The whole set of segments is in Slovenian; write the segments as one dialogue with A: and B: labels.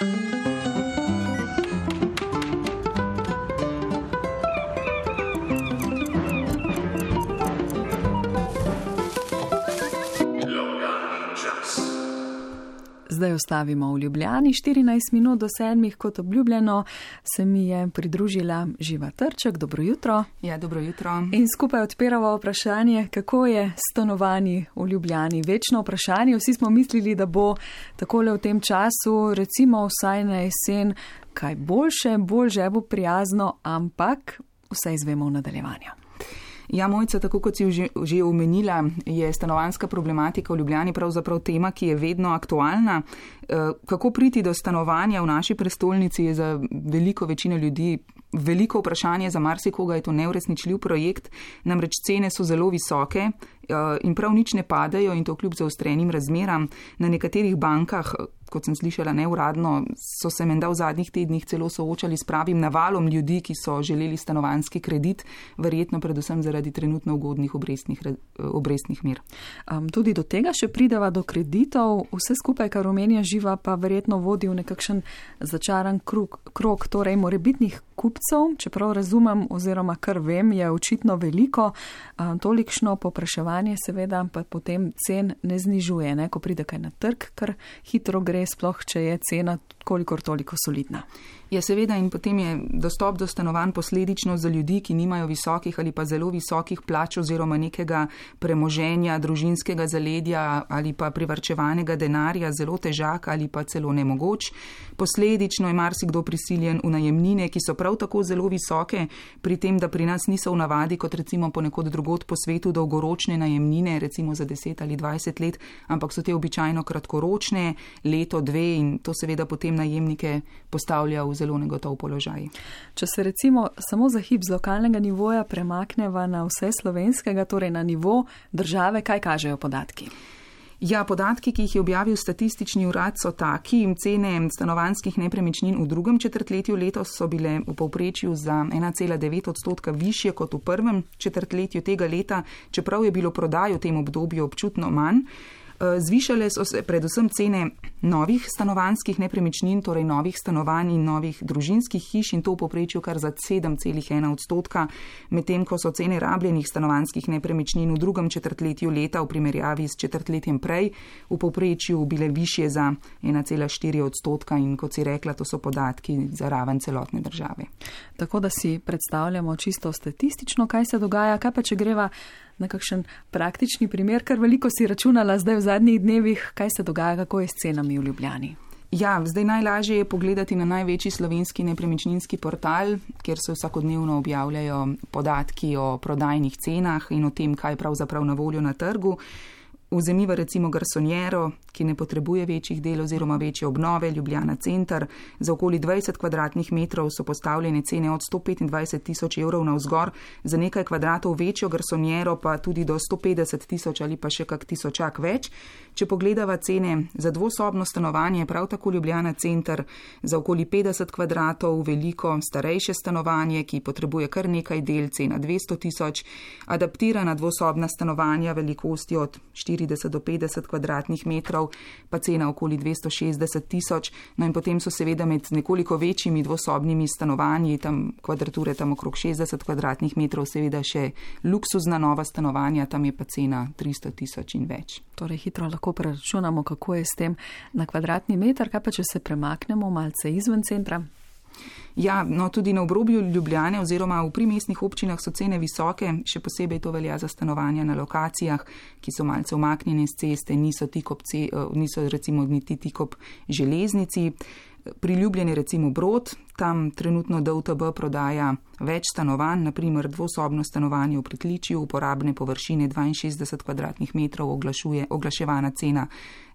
A: Thank you. Zdaj ostavimo v Ljubljani, 14 minut do 7, kot obljubljeno, se mi je pridružila Živa Trček. Dobro jutro.
B: Ja, dobro jutro.
A: In skupaj odpiramo vprašanje, kako je stanovanje v Ljubljani. Večno vprašanje, vsi smo mislili, da bo takole v tem času, recimo vsaj na jesen, kaj boljše, bolj že bo prijazno, ampak vse izvemo v nadaljevanju.
B: Ja, mojca, tako kot si že, že omenila, je stanovanska problematika v Ljubljani pravzaprav tema, ki je vedno aktualna. Eh, kako priti do stanovanja v naši prestolnici je za veliko večino ljudi veliko vprašanje, za marsikoga je to neuresničljiv projekt, namreč cene so zelo visoke in prav nič ne padajo in to kljub zaostrenim razmeram. Na nekaterih bankah kot sem slišala neuradno, so se menda v zadnjih tednih celo soočali s pravim navalom ljudi, ki so želeli stanovanski kredit, verjetno predvsem zaradi trenutno ugodnih obrestnih, obrestnih mer.
A: Um, tudi do tega še prideva do kreditov, vse skupaj, kar omenja živa, pa verjetno vodi v nekakšen začaran krug, krog, torej morebitnih kupcev, čeprav razumem oziroma kar vem, je očitno veliko, um, tolikšno popraševanje seveda pa potem cen ne znižuje, ne? ko pride kaj na trg, kar hitro gre sploh, če je cena kolikor toliko solidna.
B: Ja, seveda, in potem je dostop do stanovanj posledično za ljudi, ki nimajo visokih ali pa zelo visokih plač oziroma nekega premoženja, družinskega zaledja ali pa privrčevanega denarja zelo težak ali pa celo nemogoč. Posledično je marsikdo prisiljen v najemnine, ki so prav tako zelo visoke, pri tem, da pri nas niso v navadi, kot recimo ponekod drugot po svetu, dolgoročne najemnine, recimo za 10 ali 20 let, ampak so te običajno kratkoročne, leto, dve in to seveda potem najemnike postavlja v zelo negotov položaj.
A: Če se recimo samo za hip z lokalnega nivoja premakneva na vse slovenskega, torej na nivo države, kaj kažejo podatki?
B: Ja, podatki, ki jih je objavil statistični urad, so taki. Cene stanovanskih nepremičnin v drugem četrtletju letos so bile v povprečju za 1,9 odstotka više kot v prvem četrtletju tega leta, čeprav je bilo prodaj v tem obdobju občutno manj. Eh, zvišale so se predvsem cene novih stanovanskih nepremičnin, torej novih stanovanj in novih družinskih hiš in to v poprečju kar za 7,1 odstotka, medtem ko so cene rabljenih stanovanskih nepremičnin v drugem četrtletju leta v primerjavi s četrtletjem prej v poprečju bile više za 1,4 odstotka in kot si rekla, to so podatki za raven celotne države.
A: Tako da si predstavljamo čisto statistično, kaj se dogaja, kaj pa če greva na kakšen praktični primer, ker veliko si računala zdaj v zadnjih dnevih, kaj se dogaja, kako je s cenami v Ljubljani.
B: Ja, zdaj najlažje je pogledati na največji slovenski nepremičninski portal, kjer se vsakodnevno objavljajo podatki o prodajnih cenah in o tem, kaj pravzaprav na voljo na trgu. Vzemiva recimo garsonjero, ki ne potrebuje večjih del oziroma večje obnove, Ljubljana center. Za okoli 20 kvadratnih metrov so postavljene cene od 125 tisoč evrov na vzgor, za nekaj kvadratov večjo garsonjero pa tudi do 150 tisoč ali pa še kak tisočak več. Če pogledava cene za dvosobno stanovanje, prav tako Ljubljana center, za okoli 50 kvadratov veliko starejše stanovanje, ki potrebuje kar nekaj del, cena 200 tisoč, adaptirana dvosobna stanovanja velikosti od 4 40 do 50 kvadratnih metrov, pa cena okoli 260 tisoč. No in potem so seveda med nekoliko večjimi dvosobnimi stanovanji, tam kvadrature tam okrog 60 kvadratnih metrov, seveda še luksuzna nova stanovanja, tam je pa cena 300 tisoč in več.
A: Torej hitro lahko preračunamo, kako je s tem na kvadratni meter, kaj pa če se premaknemo malce izven centra.
B: Ja, no, tudi na obrobju Ljubljane oziroma v primestnih občinah so cene visoke, še posebej to velja za stanovanja na lokacijah, ki so malce omaknjene z ceste, niso, tikop, eh, niso recimo niti tik ob železnici priljubljen je recimo Brod, tam trenutno DOTB prodaja več stanovanj, naprimer dvosobno stanovanje v pritličju, uporabne površine 62 kvadratnih metrov, oglašuje, oglaševana cena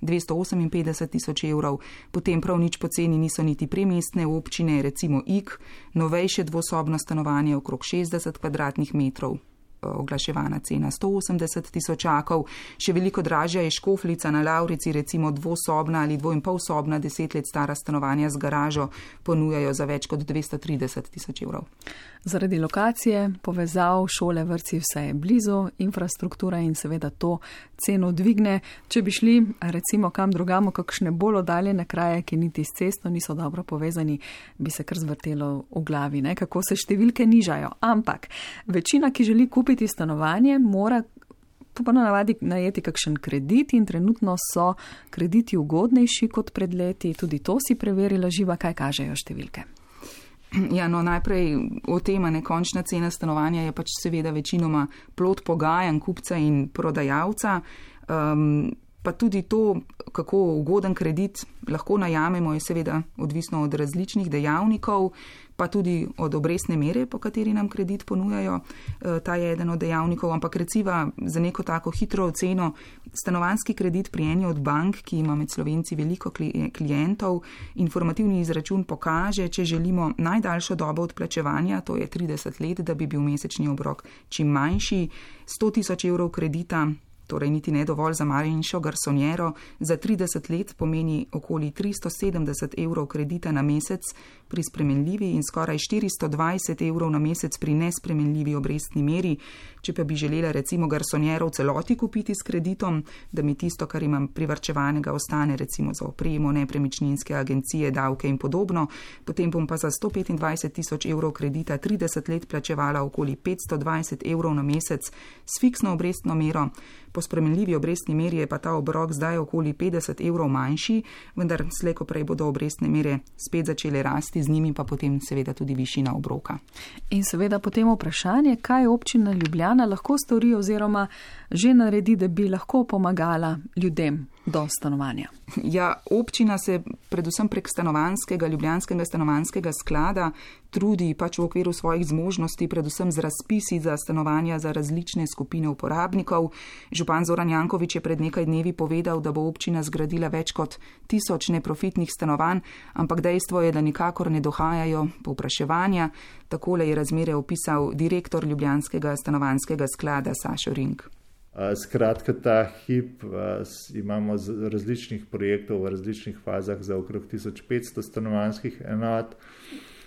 B: 258 tisoč evrov, potem prav nič poceni niso niti premestne občine, recimo IK, novejše dvosobno stanovanje okrog 60 kvadratnih metrov, oglaševana cena 180 tisočakov, še veliko dražja je škoflica na Laurici, recimo dvosobna ali dvojnpolsobna deset let stara stanovanja z garažo ponujajo za več kot 230 tisoč evrov.
A: Zaradi lokacije, povezav, šole, vrci, vse je blizu, infrastruktura in seveda to ceno dvigne. Če bi šli recimo kam drugamo, kakšne bolj oddaljene kraje, ki niti s cesto niso dobro povezani, bi se kar zvrtelo v glavi, ne? kako se številke nižajo. Ampak večina, ki želi kupiti stanovanje, mora po ponavadi najeti kakšen kredit in trenutno so krediti ugodnejši kot pred leti. Tudi to si preverila živa, kaj kažejo številke.
B: Ja, no, najprej o tem, ne končna cena stanovanja je pač seveda večinoma plot pogajanj kupca in prodajalca. Um, pa tudi to, kako ugoden kredit lahko najamemo, je seveda odvisno od različnih dejavnikov pa tudi od obrestne mere, po kateri nam kredit ponujajo. Eh, ta je eden od dejavnikov, ampak reciva za neko tako hitro oceno, stanovanski kredit pri eni od bank, ki ima med slovenci veliko klientov, informativni izračun pokaže, če želimo najdaljšo dobo odplačevanja, to je 30 let, da bi bil mesečni obrok čim manjši, 100 tisoč evrov kredita torej niti ne dovolj za manjšo garsonjero, za 30 let pomeni okoli 370 evrov kredita na mesec pri spremenljivi in skoraj 420 evrov na mesec pri nespremenljivi obrestni meri. Če pa bi želela recimo garsonjero v celoti kupiti s kreditom, da mi tisto, kar imam privrčevanega, ostane recimo za opremo, nepremičninske agencije, davke in podobno, potem bom pa za 125 tisoč evrov kredita 30 let plačevala okoli 520 evrov na mesec s fiksno obrestno mero. Po spremenljivi obrestni meri je pa ta obrok zdaj okoli 50 evrov manjši, vendar slejko prej bodo obrestne mere spet začele rasti, z njimi pa potem seveda tudi višina obroka.
A: In seveda potem vprašanje, kaj občina Ljubljana lahko stori oziroma že naredi, da bi lahko pomagala ljudem do stanovanja.
B: Ja, občina se predvsem prek stanovanskega, ljubljanskega stanovanskega sklada trudi pač v okviru svojih zmožnosti, predvsem z razpisi za stanovanja za različne skupine uporabnikov. Župan Zoran Jankovič je pred nekaj dnevi povedal, da bo občina zgradila več kot tisoč neprofitnih stanovanj, ampak dejstvo je, da nikakor ne dohajajo povpraševanja. Takole je razmere opisal direktor ljubljanskega stanovanskega sklada Sašo Ring.
C: Skratka, ta hip imamo različnih projektov v različnih fazah za okrog 1500 stanovanjskih enot.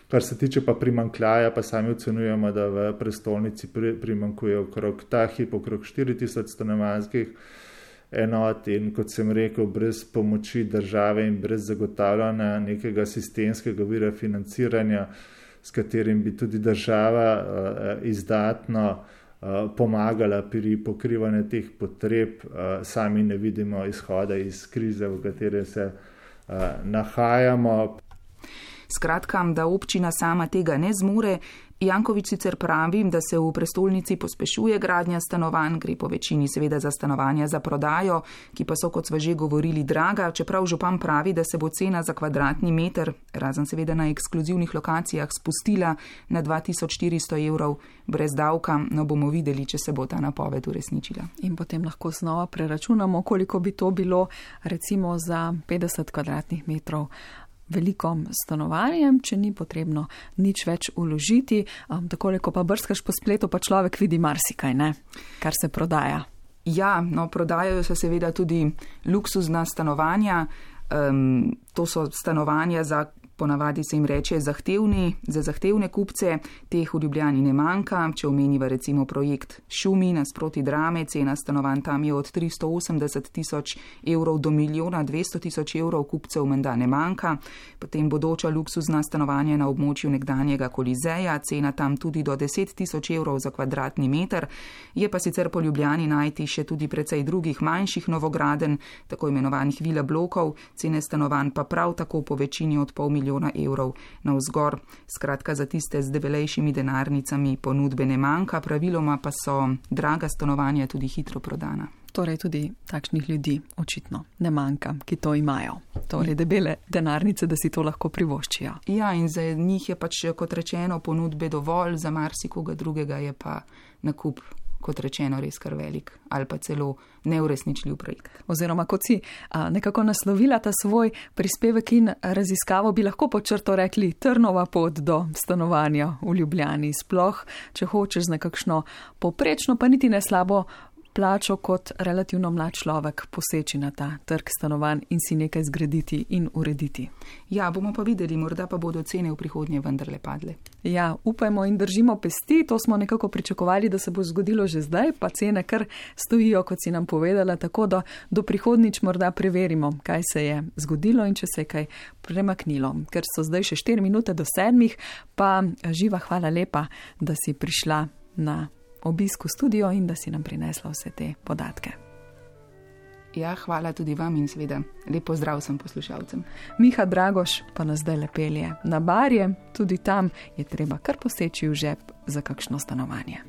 C: Kar se tiče pa primankljaja, pa sami ocenujemo, da v prestolnici primankuje okrog ta hip okrog 4000 stanovanjskih enot in kot sem rekel, brez pomoči države in brez zagotavljanja nekega sistemskega vira financiranja, s katerim bi tudi država izdatno Eh, pomagala pri pokrivanju teh potreb, eh, sami ne vidimo izhoda iz krize, v kateri se eh, nahajamo.
B: Skratka, da občina sama tega ne zmore, Jankovič sicer pravi, da se v prestolnici pospešuje gradnja stanovanj, gre po večini seveda za stanovanja za prodajo, ki pa so, kot smo že govorili, draga, čeprav župan pravi, da se bo cena za kvadratni meter, razen seveda na ekskluzivnih lokacijah, spustila na 2400 evrov brez davka, no bomo videli, če se bo ta napoved uresničila.
A: In potem lahko znova preračunamo, koliko bi to bilo recimo za 50 kvadratnih metrov velikom stanovanjem, če ni potrebno nič več uložiti. Um, tako, ko pa brskaš po spletu, pa človek vidi marsikaj, ne? kar se prodaja.
B: Ja, no, prodajajo se seveda tudi luksuzna stanovanja. Um, to so stanovanja za ponavadi se jim reče zahtevni, za zahtevne kupce, teh v Ljubljani ne manjka. Če omeniva recimo projekt Šumi nasproti drame, cena stanovanj tam je od 380 tisoč evrov do milijona 200 tisoč evrov, kupcev menda ne manjka. Potem bodoča luksuzna stanovanja na območju nekdanjega kolizeja, cena tam tudi do 10 tisoč evrov za kvadratni meter. Je pa sicer po Ljubljani najti še tudi precej drugih manjših novograden, tako imenovanih vila blokov, cene stanovanj pa prav tako po večini od pol milijona milijona evrov na vzgor. Skratka, za tiste z debelejšimi denarnicami ponudbe ne manjka, praviloma pa so draga stanovanja tudi hitro prodana.
A: Torej, tudi takšnih ljudi očitno ne manjka, ki to imajo. Torej, debele denarnice, da si to lahko privoščijo.
B: Ja, in za njih je pač, kot rečeno, ponudbe dovolj, za marsikoga drugega je pa nakup kot rečeno, res kar velik ali pa celo neuresničljiv projekt.
A: Oziroma, kot si nekako naslovila ta svoj prispevek in raziskavo, bi lahko počrto rekli trnova pot do stanovanja v Ljubljani. Sploh, če hočeš z nekakšno poprečno, pa niti ne slabo plačo kot relativno mlad človek poseči na ta trg stanovanj in si nekaj zgraditi in urediti.
B: Ja, bomo pa videli, morda pa bodo cene v prihodnje vendarle padle.
A: Ja, upajmo in držimo pesti, to smo nekako pričakovali, da se bo zgodilo že zdaj, pa cene kar stojijo, kot si nam povedala, tako da do prihodnič morda preverimo, kaj se je zgodilo in če se je kaj premaknilo. Ker so zdaj še 4 minute do 7, pa živa hvala lepa, da si prišla na obisk v studio in da si nam prinesla vse te podatke.
B: Ja, hvala tudi vam in seveda lepo zdrav sem poslušalcem.
A: Miha Dragoš pa nas zdaj lepelje na barje, tudi tam je treba kar poseči v žep za kakšno stanovanje.